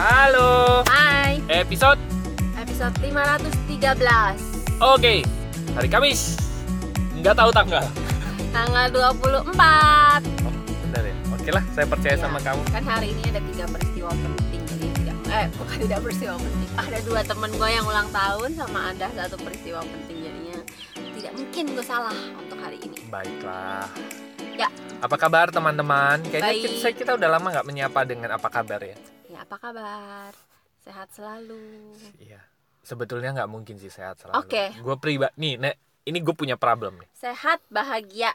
Halo. Hai, Episode episode 513 Oke. Hari Kamis. Nggak tahu tanggal. Tanggal 24 Oh, benar ya. Oke lah, saya percaya Ya, sama kamu. Kan hari ini ada tiga peristiwa penting Jadi tidak, eh bukan tidak peristiwa penting Ada dua temen gue yang ulang tahun Sama ada satu peristiwa penting Jadinya tidak mungkin gue salah untuk hari ini Baiklah. Ya. Apa kabar teman-teman? Kayaknya Baik. kita, kita udah lama nggak menyapa dengan apa kabar ya. Apa kabar? Sehat selalu Iya. Sebetulnya nggak mungkin sih sehat selalu. Oke. Gue pribadi nih, Nek, ini gue punya problem nih. Sehat, bahagia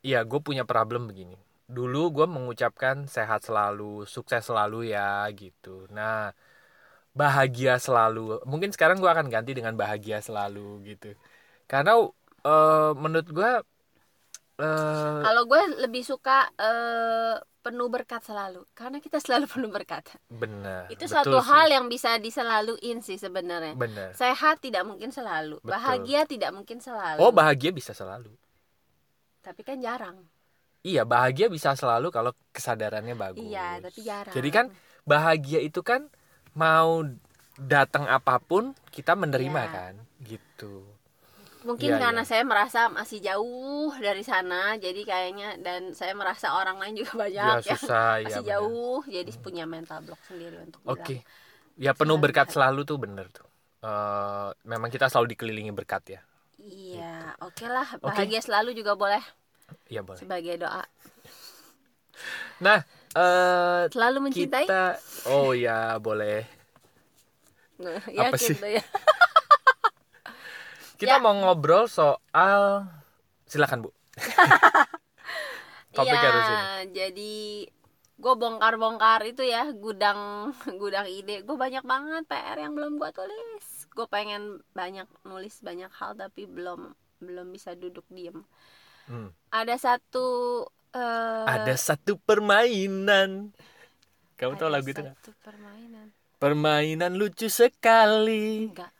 Iya, gue punya problem begini. Dulu gue mengucapkan sehat selalu, sukses selalu ya gitu. Nah, bahagia selalu. Mungkin sekarang gue akan ganti dengan bahagia selalu gitu. Karena eh, menurut gue, eh, Kalau gue lebih suka eh, penuh berkat selalu Karena kita selalu penuh berkat benar. Itu betul satu sih. hal yang bisa diselaluin sih sebenarnya Benar. Sehat tidak mungkin selalu, Betul. bahagia tidak mungkin selalu. Oh, bahagia bisa selalu. Tapi kan jarang. Iya, bahagia bisa selalu kalau kesadarannya bagus. Iya, tapi jarang. Jadi kan bahagia itu kan mau datang apa pun kita menerima Iya. kan, gitu. Mungkin Iya, karena iya. saya merasa masih jauh dari sana, jadi kayaknya dan saya merasa orang lain juga banyak Ya yang susah ya. masih benar. jauh, jadi punya mental block sendiri untuk. Oke. Ya penuh berkat selalu tuh bener tuh. Eh, memang kita selalu dikelilingi berkat ya. Iya, oke lah, Oke. bahagia selalu juga boleh Iya boleh. sebagai doa. Nah, eh Selalu mencintai. kita Oh ya, boleh. Yakin Apa sih? tuh ya. Kita Ya. mau ngobrol soal silakan, Bu. Topik Iya, harus ini. jadi gue bongkar-bongkar itu ya gudang gudang ide gue banyak banget PR yang belum gue tulis gue pengen banyak nulis banyak hal tapi belum belum bisa duduk diem Hmm. ada satu eh, Ada satu permainan. Kamu tahu ada lagu itu satu permainan Permainan lucu sekali. enggak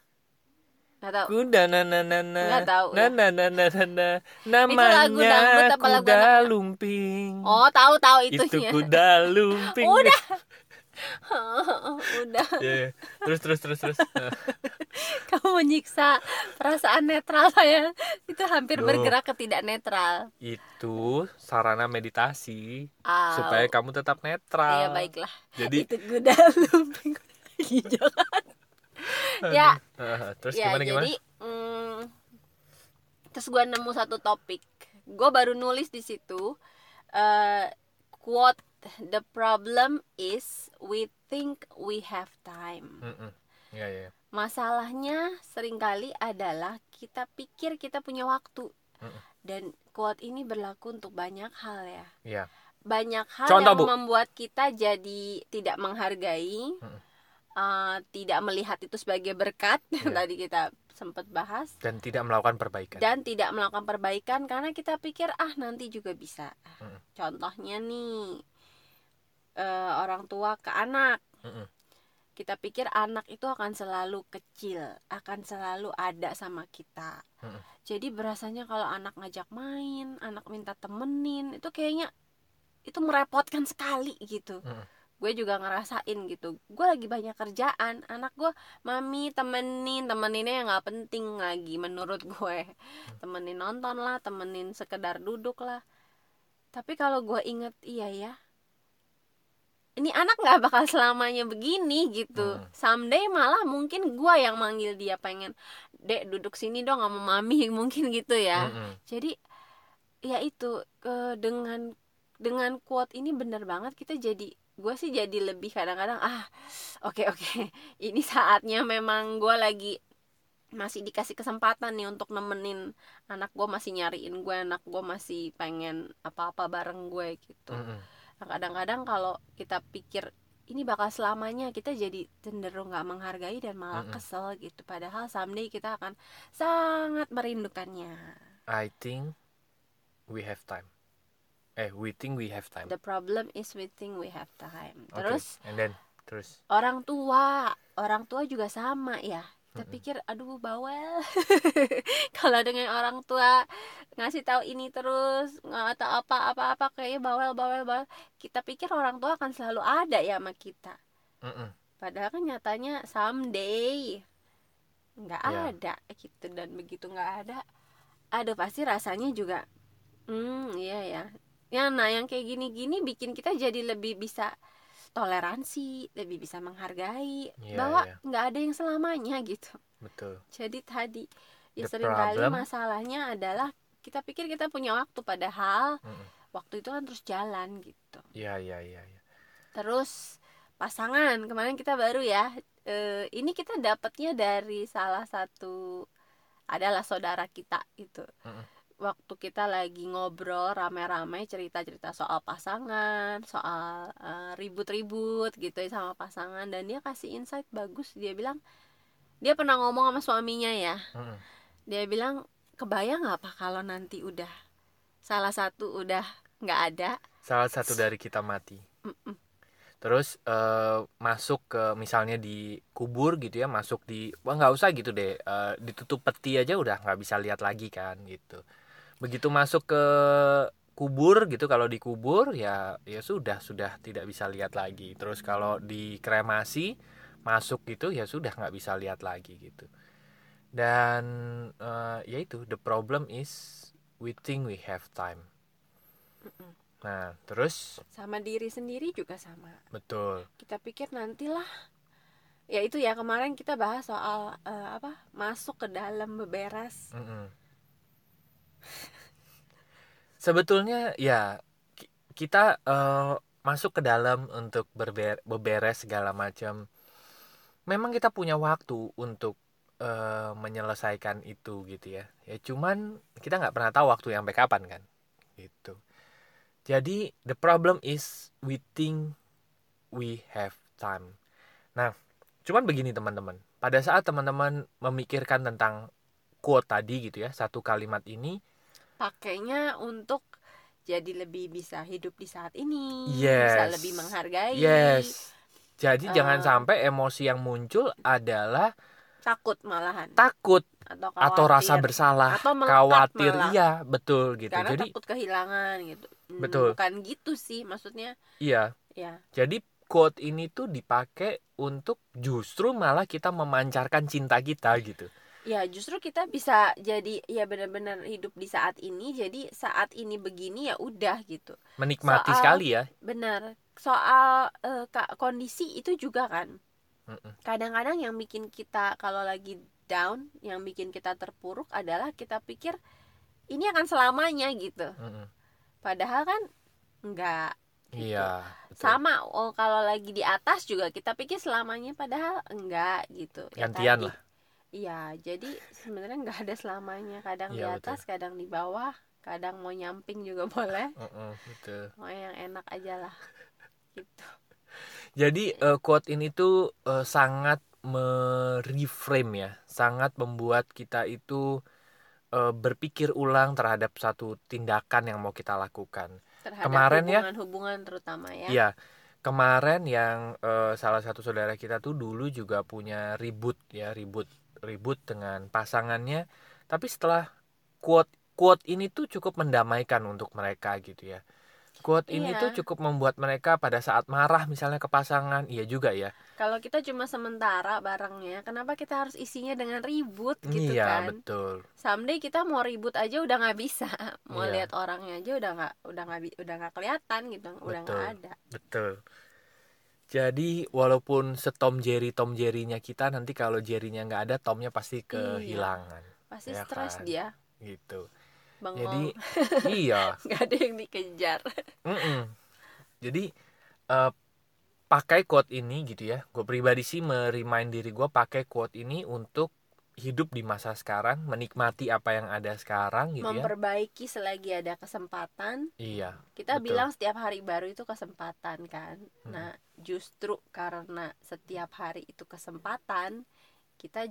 nggak tahu. Kuda na na na na Nggak tahu, na ya. na na na na na. Lagu namanya dangdut apa lagu kuda lumping. Oh tahu tahu itu itunya kuda lumping. Udah. udah. Ya, ya. terus terus terus terus. Kamu menyiksa perasaan netral saya. Itu hampir Loh. bergerak ke tidak netral. Itu sarana meditasi Ah, supaya kamu tetap netral. Iya baiklah. jadi itu kuda lumping. Jangan. Ya, terus ya gimana gimana jadi mm, terus gue nemu satu topik. Gue baru nulis di situ eh, quote the problem is we think we have time. Mm-mm. ya ya Masalahnya sering kali adalah kita pikir kita punya waktu. Mm-mm. Dan quote ini berlaku untuk banyak hal ya. ya banyak hal Contoh, yang Bu. membuat kita jadi tidak menghargai, Mm-mm. Uh, tidak melihat itu sebagai berkat Iya. tadi kita sempat bahas, dan tidak melakukan perbaikan dan tidak melakukan perbaikan karena kita pikir ah nanti juga bisa. Mm-mm. Contohnya nih eh, orang tua ke anak, Mm-mm. kita pikir anak itu akan selalu kecil, akan selalu ada sama kita. Mm-mm. Jadi berasanya kalau anak ngajak main, anak minta temenin, itu kayaknya itu merepotkan sekali gitu. Mm-mm. Gue juga ngerasain gitu. Gue lagi banyak kerjaan, anak gue mami temenin, temeninnya yang nggak penting lagi menurut gue. Temenin nonton lah, temenin sekedar duduk lah. Tapi kalau gue inget iya ya, ini anak nggak bakal selamanya begini gitu. Hmm. Someday malah mungkin gue yang manggil dia pengen, dek duduk sini dong sama mami mungkin gitu ya. Jadi ya itu ke dengan dengan quote ini bener banget kita jadi gue sih jadi lebih kadang-kadang ah oke oke ini saatnya memang gue lagi masih dikasih kesempatan nih untuk nemenin anak gue masih nyariin gue anak gue masih pengen apa-apa bareng gue gitu. Nah, kadang-kadang kalau kita pikir ini bakal selamanya kita jadi cenderung nggak menghargai dan malah kesel gitu. Padahal someday kita akan sangat merindukannya. I think we have time eh we think we have time. The problem is we think we have time. Terus and then terus? orang tua orang tua juga sama ya. Kita pikir aduh bawel. Kalau dengan orang tua ngasih tahu ini terus nggak tahu apa apa apa kayaknya bawel bawel bawel. Kita pikir orang tua akan selalu ada ya sama kita. Mm-mm. padahal kan nyatanya someday nggak Iya. ada gitu. Dan begitu nggak ada aduh pasti rasanya juga hmm iya ya ya nah yang kayak gini-gini bikin kita jadi lebih bisa toleransi lebih bisa menghargai Iya, bahwa iya. nggak ada yang selamanya gitu betul jadi tadi ya The sering kali problem- masalahnya adalah kita pikir kita punya waktu padahal Mm-mm. waktu itu kan terus jalan gitu iya iya iya iya. terus pasangan kemarin kita baru ya eh, ini kita dapatnya dari salah satu adalah saudara kita itu Mm-mm. Waktu kita lagi ngobrol rame-rame cerita-cerita soal pasangan soal eh, ribut-ribut gitu ya sama pasangan dan dia kasih insight bagus. Dia bilang dia pernah ngomong sama suaminya ya. Dia bilang kebayang nggak pak kalau nanti udah salah satu udah nggak ada? Salah satu dari kita mati. Mm-mm. terus eh, masuk ke misalnya di kubur gitu ya masuk di wah nggak usah gitu deh eh, ditutup peti aja udah nggak bisa lihat lagi kan gitu begitu masuk ke kubur gitu kalau dikubur ya ya sudah sudah tidak bisa lihat lagi. Terus kalau dikremasi masuk gitu ya sudah nggak bisa lihat lagi gitu. Dan eh, ya itu the problem is we think we have time. Mm-mm. nah terus? Sama diri sendiri juga sama. Betul. Kita pikir nantilah ya itu ya kemarin kita bahas soal eh, apa masuk ke dalam beberes. Mm-mm. Sebetulnya ya ki- kita eh, masuk ke dalam untuk berber- beberes segala macam. Memang kita punya waktu untuk eh, menyelesaikan itu gitu ya. Ya cuman kita nggak pernah tahu waktu yang sampai kapan kan. Gitu. Jadi the problem is we think we have time. Nah, cuman begini teman-teman. Pada saat teman-teman memikirkan tentang quote tadi gitu ya, satu kalimat ini pakainya untuk jadi lebih bisa hidup di saat ini Yes. bisa lebih menghargai Yes. Jadi Eh. jangan sampai emosi yang muncul adalah takut malahan takut atau atau rasa khawatir. bersalah, Atau khawatir malah. iya, betul gitu. karena Jadi takut kehilangan gitu Hmm, Betul. bukan gitu sih maksudnya iya. ya Jadi quote ini tuh dipakai untuk justru malah kita memancarkan cinta kita gitu. Ya justru kita bisa jadi ya benar-benar hidup di saat ini jadi saat ini begini ya udah gitu Menikmati Soal- sekali ya. benar soal ka- kondisi itu juga kan kadang-kadang yang bikin kita kalau lagi down yang bikin kita terpuruk adalah kita pikir ini akan selamanya gitu Mm-mm. padahal kan enggak Gitu. Iya. betul. sama oh kalau lagi di atas juga kita pikir selamanya padahal enggak gitu Ya Gantian tadi. lah. Iya jadi sebenarnya enggak ada selamanya. Kadang di Iya, atas kadang di bawah kadang mau nyamping juga boleh. Mm-mm, betul. mau yang enak aja lah. Gitu. Jadi eh, quote ini tuh eh, sangat mereframe ya, sangat membuat kita itu eh, berpikir ulang terhadap satu tindakan yang mau kita lakukan. terhadap Kemarin ya- hubungan-hubungan terutama ya. Iya, kemarin yang eh, salah satu saudara kita tuh dulu juga punya ribut ya, ribut ribut dengan pasangannya, tapi setelah quote quote ini tuh cukup mendamaikan untuk mereka gitu ya. Quote ini Iya. tuh cukup membuat mereka pada saat marah misalnya ke pasangan, iya juga ya. kalau kita cuma sementara barangnya kenapa kita harus isinya dengan ribut gitu iya, kan betul. someday kita mau ribut aja udah nggak bisa mau Iya. lihat orangnya aja udah nggak udah nggak udah nggak kelihatan gitu udah nggak Betul. ada Betul. Jadi walaupun setom Jerry Tom Jerry-nya kita nanti kalau Jerry-nya nggak ada Tomnya pasti kehilangan pasti Ya stres kan? dia gitu. bengong Jadi iya, nggak ada yang dikejar mm-mm. Jadi eh, pakai quote ini gitu ya. Gue pribadi sih merimain diri gue pakai quote ini untuk hidup di masa sekarang, menikmati apa yang ada sekarang gitu ya. memperbaiki selagi ada kesempatan Iya, kita Betul. bilang setiap hari baru itu kesempatan kan Hmm. nah justru karena setiap hari itu kesempatan kita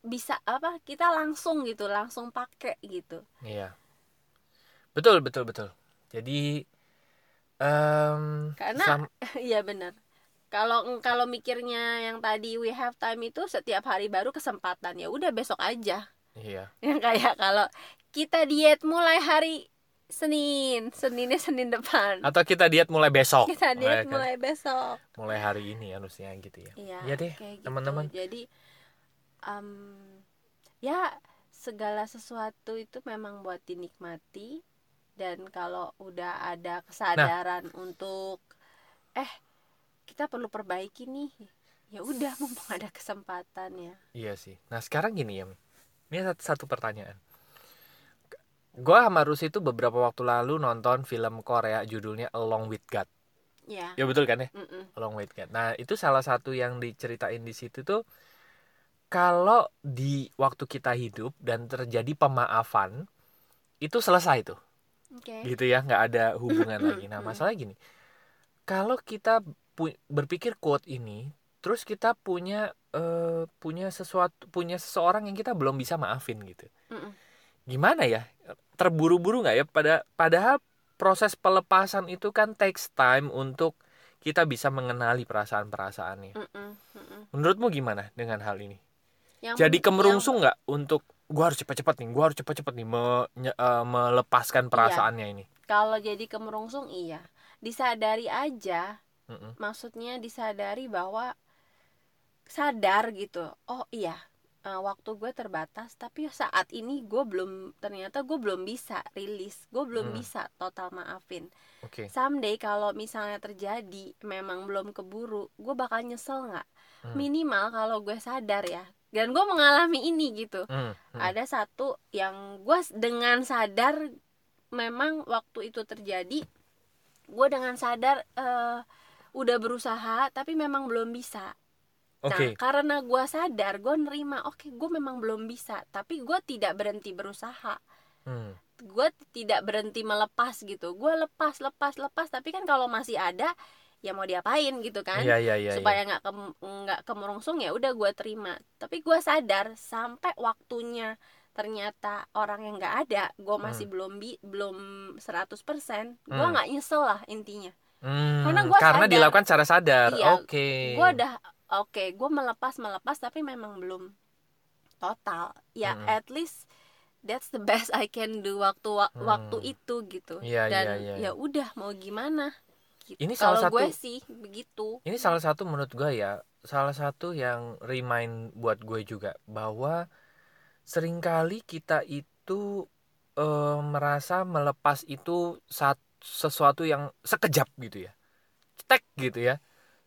bisa apa kita langsung gitu langsung pakai gitu iya. Betul, betul, betul. Jadi em Karena- sam- iya benar kalau kalau mikirnya yang tadi we have time itu setiap hari baru kesempatan ya udah besok aja iya. yang kayak kalau kita diet mulai hari Senin Seninnya Senin depan atau kita diet mulai besok kita diet kan? mulai besok mulai hari ini harusnya gitu ya iya Iya deh, gitu. teman-teman. jadi em, ya segala sesuatu itu memang buat dinikmati dan kalau udah ada kesadaran Nah. untuk eh kita perlu perbaiki nih ya udah mumpung ada kesempatan ya Iya sih. Nah sekarang gini ya, ini satu, satu pertanyaan. Gua sama Rus itu beberapa waktu lalu nonton film Korea judulnya Along with God. ya Ya betul kan ya? mm-mm. Along with God. Nah itu salah satu yang diceritain di situ tuh kalau di waktu kita hidup dan terjadi pemaafan itu selesai tuh, oke gitu ya, nggak ada hubungan lagi. Nah masalah gini, kalau kita berpikir quote ini, terus kita punya eh, punya sesuatu, punya seseorang yang kita belum bisa maafin gitu. Mm-mm. gimana ya terburu-buru nggak ya pada padahal proses pelepasan itu kan takes time untuk kita bisa mengenali perasaan-perasaannya Mm-mm. Mm-mm. menurutmu gimana dengan hal ini Yang- jadi yang- kemerungsung nggak untuk gua harus cepat-cepat nih gua harus cepat-cepat nih me- eh, melepaskan perasaannya ini kalau jadi kemerungsung iya disadari aja Mm-mm. maksudnya disadari bahwa sadar gitu oh iya eh, waktu gue terbatas tapi saat ini gue belum ternyata gue belum bisa rilis gue belum Hmm. bisa total maafin oke someday kalau misalnya terjadi memang belum keburu gue bakal nyesel nggak Hmm. minimal kalau gue sadar ya dan gue mengalami ini gitu Hmm, hmm. ada satu yang gue dengan sadar memang waktu itu terjadi gue dengan sadar eh, udah berusaha tapi memang belum bisa. Nah karena gue sadar gue nerima oke gue memang belum bisa tapi gue tidak berhenti berusaha. Hmm, gue tidak berhenti melepas gitu. Gue lepas lepas lepas tapi kan kalau masih ada ya mau diapain gitu kan? Iya iya iya supaya nggak kem- nggak kemerungsung ya udah gue terima. Tapi gue sadar sampai waktunya ternyata orang yang nggak ada gue masih belum bi belum 100% gue Hmm. nggak nyesel lah intinya Hmm, karena gua karena sadar. dilakukan secara sadar Iya, oke gue udah oke gue melepas melepas tapi memang belum total ya Hmm. at least that's the best I can do waktu wa- Hmm. waktu itu gitu Iya, dan iya, iya. ya udah mau gimana gitu. Ini salah kalau gue satu- sih begitu Ini salah satu menurut gue ya, salah satu yang remind buat gue juga bahwa sering kali kita itu eh, merasa melepas itu saat sesuatu yang sekejap gitu ya, cetek gitu ya,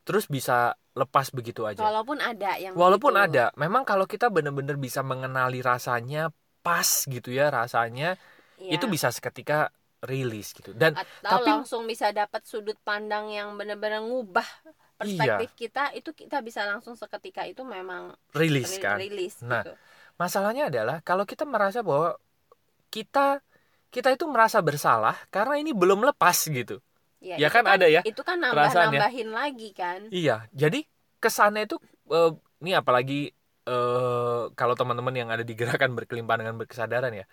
terus bisa lepas begitu aja. walaupun ada yang Walaupun begitu. ada, memang kalau kita benar-benar bisa mengenali rasanya pas gitu ya rasanya, Iya. itu bisa seketika rilis gitu. Dan atau tapi- langsung bisa dapat sudut pandang yang benar-benar ngubah Iya. perspektif kita itu kita bisa langsung seketika itu memang rilis ri- kan. rilis Nah, gitu Masalahnya adalah kalau kita merasa bahwa kita kita itu merasa bersalah karena ini belum lepas gitu. ya itu kan ada ya itu kan perasaan ya. nambah-nambahin lagi kan Iya, jadi kesannya itu eh, ini apalagi eh, kalau teman-teman yang ada di gerakan berkelimpahan dengan berkesadaran ya.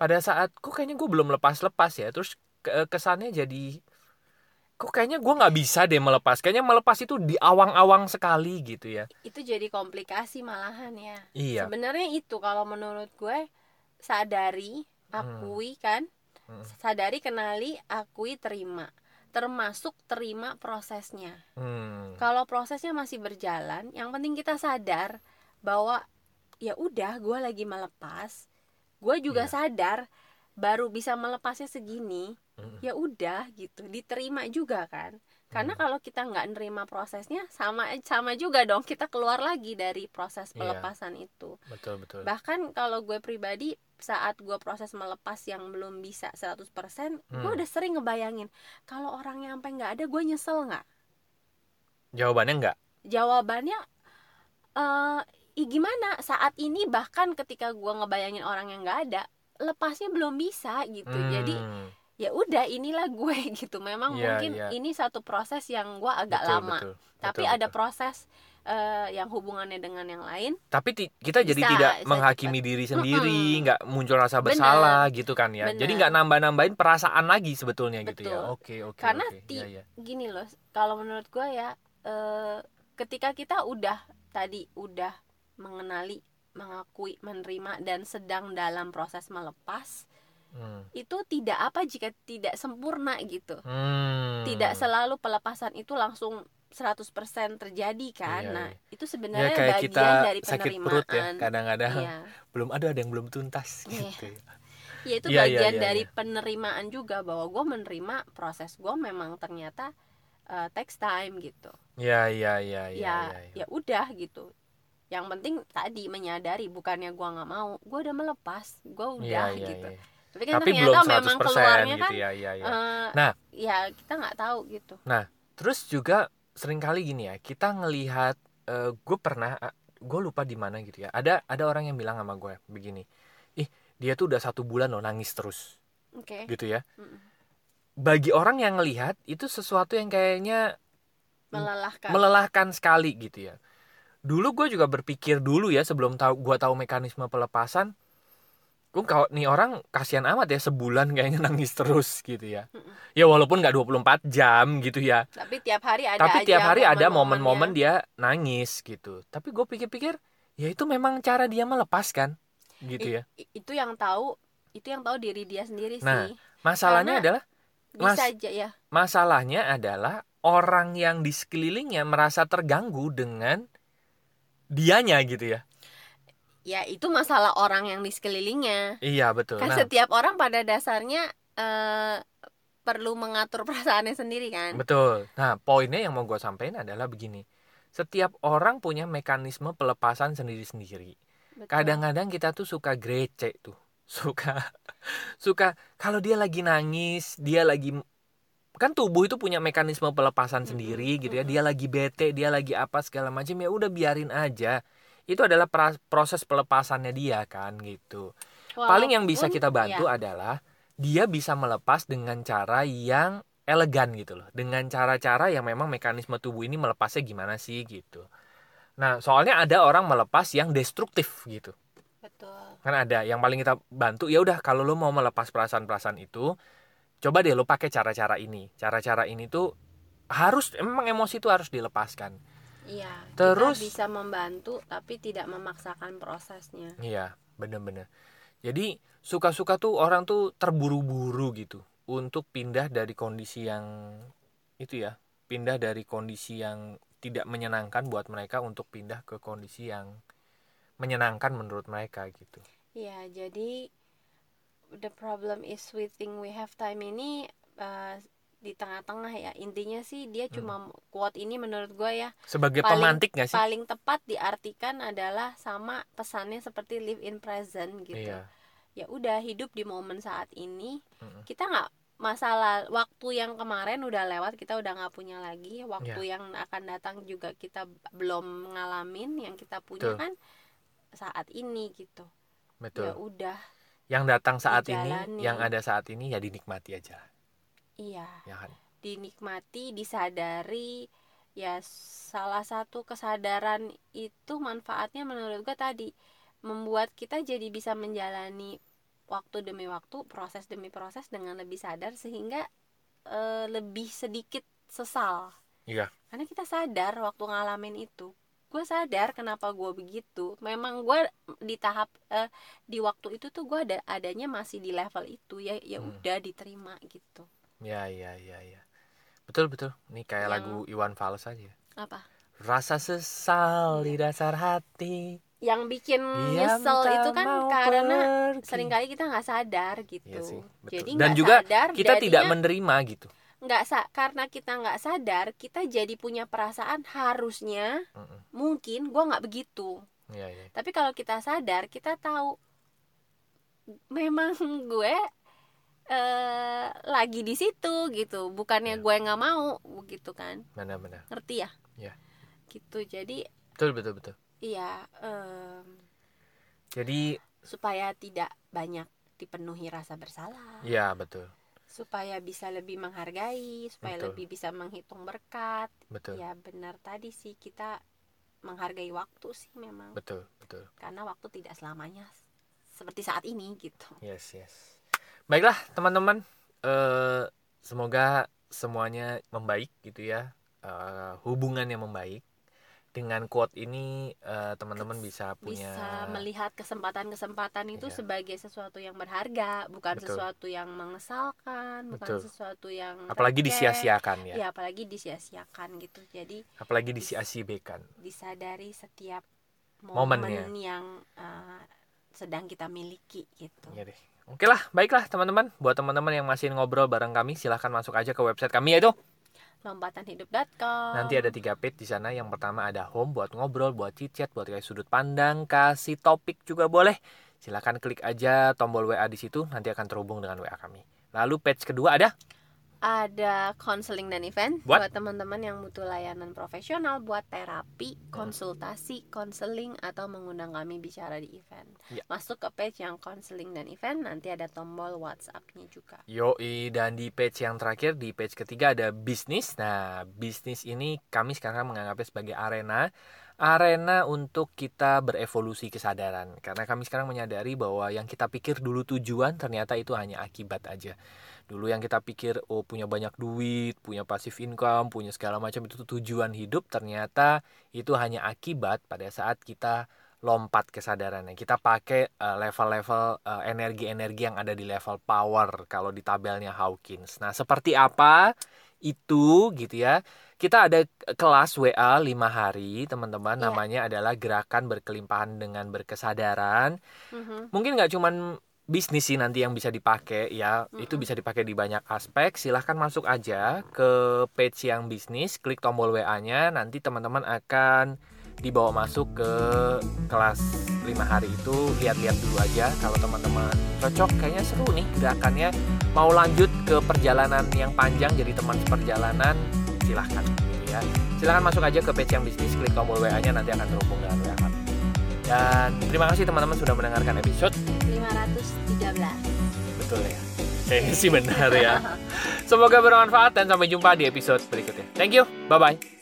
Pada saat kok kayaknya gue belum lepas-lepas ya, terus ke- kesannya jadi kok kayaknya gue nggak bisa deh melepas. Kayaknya melepas itu di awang-awang sekali gitu ya. itu jadi komplikasi malahan ya Iya. sebenarnya itu kalau menurut gue sadari akui kan Hmm. sadari kenali akui terima termasuk terima prosesnya Hmm. kalau prosesnya masih berjalan yang penting kita sadar bahwa ya udah gue lagi melepas gue juga Iya. sadar baru bisa melepasnya segini Hmm. ya udah gitu diterima juga kan karena Hmm. kalau kita nggak nerima prosesnya sama sama juga dong kita keluar lagi dari proses Iya. pelepasan itu Betul betul. bahkan kalau gue pribadi saat gue proses melepas yang belum bisa 100% gue Hmm. udah sering ngebayangin kalau orang yang sampai nggak ada gue nyesel nggak Jawabannya enggak. jawabannya eh ih, gimana saat ini bahkan ketika gue ngebayangin orang yang nggak ada lepasnya belum bisa gitu jadi Hmm. Ya udah inilah gue gitu memang Iya, mungkin iya. ini satu proses yang gue agak Betul, lama betul, tapi betul, ada betul. proses eh, yang hubungannya dengan yang lain tapi kita jadi Bisa, tidak bisa menghakimi diri sendiri nggak muncul rasa Bener. bersalah gitu kan ya jadi Bener. nggak nambah nambahin perasaan lagi sebetulnya gitu ya Betul. oke oke Karena oke. ti- Iya, iya. gini loh kalau menurut gue ya eh, ketika kita udah tadi udah mengenali mengakui menerima dan sedang dalam proses melepas Hmm. itu tidak apa jika tidak sempurna gitu Hmm. tidak selalu pelepasan itu langsung 100% terjadi kan Iya, nah iya. itu ya sebenarnya kayak bagian kita dari sakit penerimaan perut ya kadang-kadang Iya. belum ada ada yang belum tuntas Iya. gitu ya. ya itu Iya, iya, bagian iya, dari iya. penerimaan juga bahwa gue menerima proses gue memang ternyata uh, takes time gitu ya ya ya ya ya ya, ya udah gitu yang penting tadi menyadari bukannya gue nggak mau gue udah melepas gue Iya, udah iya, gitu iya. Tapi kan tapi belum ternyata 100% memang keluarnya gitu kan ya ya ya. eh, Nah. ya kita nggak tahu gitu. Terus juga sering kali gini ya kita ngelihat gue pernah gue lupa di mana gitu ya. Ada ada orang yang bilang sama gue begini ih dia tuh udah satu bulan loh nangis terus. Oke. Gitu ya. Mm-mm. bagi orang yang ngelihat itu sesuatu yang kayaknya melelahkan. melelahkan sekali gitu ya. Dulu gue juga berpikir dulu ya sebelum tahu gue tahu mekanisme pelepasan gue kalau nih orang kasihan amat ya sebulan kayaknya nangis terus gitu ya. Ya walaupun nggak 24 jam gitu ya. Tapi tiap hari ada tapi aja tiap hari ada momen-momennya. momen-momen dia nangis gitu. Tapi gue pikir-pikir ya itu memang cara dia melepaskan gitu ya. I- itu yang tahu itu yang tahu diri dia sendiri Nah, sih masalahnya Karena- adalah bisa Mas- aja ya. masalahnya adalah orang yang di sekelilingnya merasa terganggu dengan dianya gitu ya ya itu masalah orang yang di sekelilingnya. Iya betul. Kan nah. setiap orang pada dasarnya eh, perlu mengatur perasaannya sendiri kan? Betul. Nah poinnya yang mau gue sampaikan adalah begini. Setiap orang punya mekanisme pelepasan sendiri-sendiri. Kadang-kadang kita tuh suka grece tuh. Suka suka kalau dia lagi nangis dia lagi kan tubuh itu punya mekanisme pelepasan sendiri gitu ya. Dia lagi bete dia lagi apa segala macam ya udah biarin aja itu adalah proses pelepasannya dia kan gitu. Paling yang bisa Walaupun, kita bantu ya, adalah dia bisa melepas dengan cara yang elegan gitu loh. Dengan cara-cara yang memang mekanisme tubuh ini melepasnya gimana sih gitu. Nah soalnya ada orang melepas yang destruktif gitu. Betul. Kan ada yang paling kita bantu ya udah kalau lo mau melepas perasaan-perasaan itu coba deh lo pakai cara-cara ini. Cara-cara ini tuh harus emang emosi itu harus dilepaskan iya Terus- kita bisa membantu tapi tidak memaksakan prosesnya. Iya bener-bener. Jadi suka-suka tuh orang tuh terburu-buru gitu untuk pindah dari kondisi yang itu ya pindah dari kondisi yang tidak menyenangkan buat mereka untuk pindah ke kondisi yang menyenangkan menurut mereka gitu. Ya jadi the problem is we think we have time ini eh, di tengah-tengah ya. Intinya sih dia cuma quote ini menurut gue ya sebagai Paling- pemantik gak sih? paling tepat diartikan adalah sama pesannya seperti live in present gitu. Iya. Ya udah hidup di momen saat ini. Mm-mm. kita nggak masalah waktu yang kemarin udah lewat kita udah nggak punya lagi. Waktu Iya. yang akan datang juga kita belum ngalamin yang kita punya Betul. kan saat ini gitu. Betul. Ya udah yang datang saat ini yang ada saat ini ya dinikmati aja iya. Ya kan? Dinikmati disadari ya salah satu kesadaran itu manfaatnya menurut gue tadi membuat kita jadi bisa menjalani waktu demi waktu proses demi proses dengan lebih sadar sehingga eh, lebih sedikit sesal. Iya. Karena kita sadar waktu ngalamin itu. Gue sadar kenapa gue begitu. Memang gue di tahap eh, di waktu itu tuh gue ada adanya masih di level itu. Ya ya Hmm. udah diterima gitu ya ya ya ya. Betul betul. Ini kayak Yang- lagu Iwan Fals aja. Apa? Rasa sesal di dasar hati. Yang bikin Diam nyesel itu kan karena pergi. sering kali kita nggak sadar gitu. Iya sih, betul. jadi Dan juga sadar kita tidak jadinya menerima gitu. Nggak sa karena kita nggak sadar kita jadi punya perasaan harusnya Mm-mm. mungkin gua nggak begitu. Iya, iya. tapi kalau kita sadar kita tahu memang gue eh lagi di situ gitu. Bukannya Ya. gue nggak mau begitu kan. Benar-benar. Ngerti ya? Ya. gitu. Jadi betul betul betul. Iya em, jadi supaya tidak banyak dipenuhi rasa bersalah. Ya betul. Supaya bisa lebih menghargai supaya Betul. lebih bisa menghitung berkat. Betul. Ya benar tadi sih kita menghargai waktu sih memang. Betul betul. Karena waktu tidak selamanya seperti saat ini gitu. Yes yes baiklah teman-teman eh semoga semuanya membaik gitu ya Eh, hubungannya membaik dengan quote ini eh, teman-teman bisa punya bisa melihat kesempatan-kesempatan itu Iya. sebagai sesuatu yang berharga bukan Betul. sesuatu yang mengesalkan bukan Betul. sesuatu yang apalagi disia-siakan ya, ya apalagi disia-siakan gitu jadi apalagi disia-siakan. disadari setiap Momennya. momen yang uh, sedang kita miliki gitu Iya deh. Oke lah, baiklah teman-teman. Buat teman-teman yang masih ngobrol bareng kami, silahkan masuk aja ke website kami yaitu lompatanhidup.com Nanti ada tiga page di sana. Yang pertama ada home buat ngobrol, buat chit-chat, buat kayak sudut pandang, kasih topik juga boleh. Silahkan klik aja tombol WA di situ, nanti akan terhubung dengan WA kami. Lalu page kedua ada ada konseling dan event Buat? buat teman-teman yang butuh layanan profesional buat terapi, konsultasi, konseling atau mengundang kami bicara di event. Ya. Masuk ke page yang konseling dan event nanti ada tombol WhatsApp-nya juga. Yoi dan di page yang terakhir di page ketiga ada bisnis. Nah, bisnis ini kami sekarang menganggapnya sebagai arena arena untuk kita berevolusi kesadaran. Karena kami sekarang menyadari bahwa yang kita pikir dulu tujuan ternyata itu hanya akibat aja. Dulu yang kita pikir oh punya banyak duit, punya pasif income, punya segala macam itu tujuan hidup ternyata itu hanya akibat pada saat kita lompat kesadarannya. Kita pakai eh, level-level eh, energi-energi yang ada di level power kalau di tabelnya Hawkins. Nah, seperti apa itu gitu ya. Kita ada kelas WA 5 hari, teman-teman. Iya. Namanya adalah gerakan berkelimpahan dengan berkesadaran. Mhm. Mungkin nggak cuman bisnis sih nanti yang bisa dipakai ya. Itu Mm-mm. bisa dipakai di banyak aspek. Silahkan masuk aja ke page yang bisnis, klik tombol WA-nya. Nanti teman-teman akan dibawa masuk ke kelas 5 hari itu lihat-lihat dulu aja kalau teman-teman cocok kayaknya seru nih gerakannya mau lanjut ke perjalanan yang panjang jadi teman seperjalanan silahkan ya. Silahkan masuk aja ke page yang bisnis klik tombol WA nya nanti akan terhubung dengan WA kami. Dan terima kasih teman-teman sudah mendengarkan episode 513. betul ya. Kayaknya sih benar ya. Semoga bermanfaat dan sampai jumpa di episode berikutnya. Thank you. Bye bye